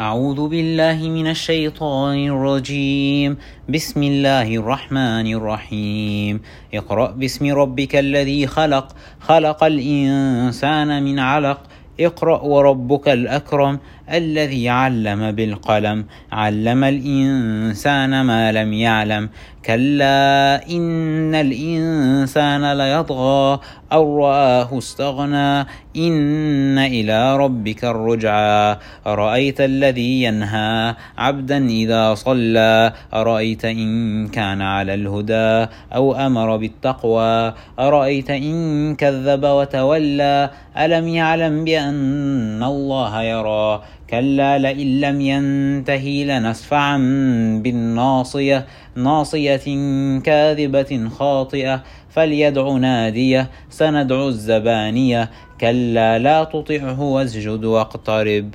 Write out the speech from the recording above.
أعوذ بالله من الشيطان الرجيم. بسم الله الرحمن الرحيم. اقرأ باسم ربك الذي خلق. خلق الإنسان من علق. اقرأ وربك الأكرم. الذي علم بالقلم علم الإنسان ما لم يعلم. كلا إن الإنسان ليطغى أو رآه استغنى. إن إلى ربك الرجعى. أرأيت الذي ينهى عبدا إذا صلى؟ أرأيت إن كان على الهدى أو أمر بالتقوى؟ أرأيت إن كذب وتولى؟ ألم يعلم بأن الله يرى؟ كلا لئن لم ينتهي لنسفعا بالناصية ناصية كاذبة خاطئة فليدع ناديه سندع الزبانية كلا لا تطعه واسجد واقترب.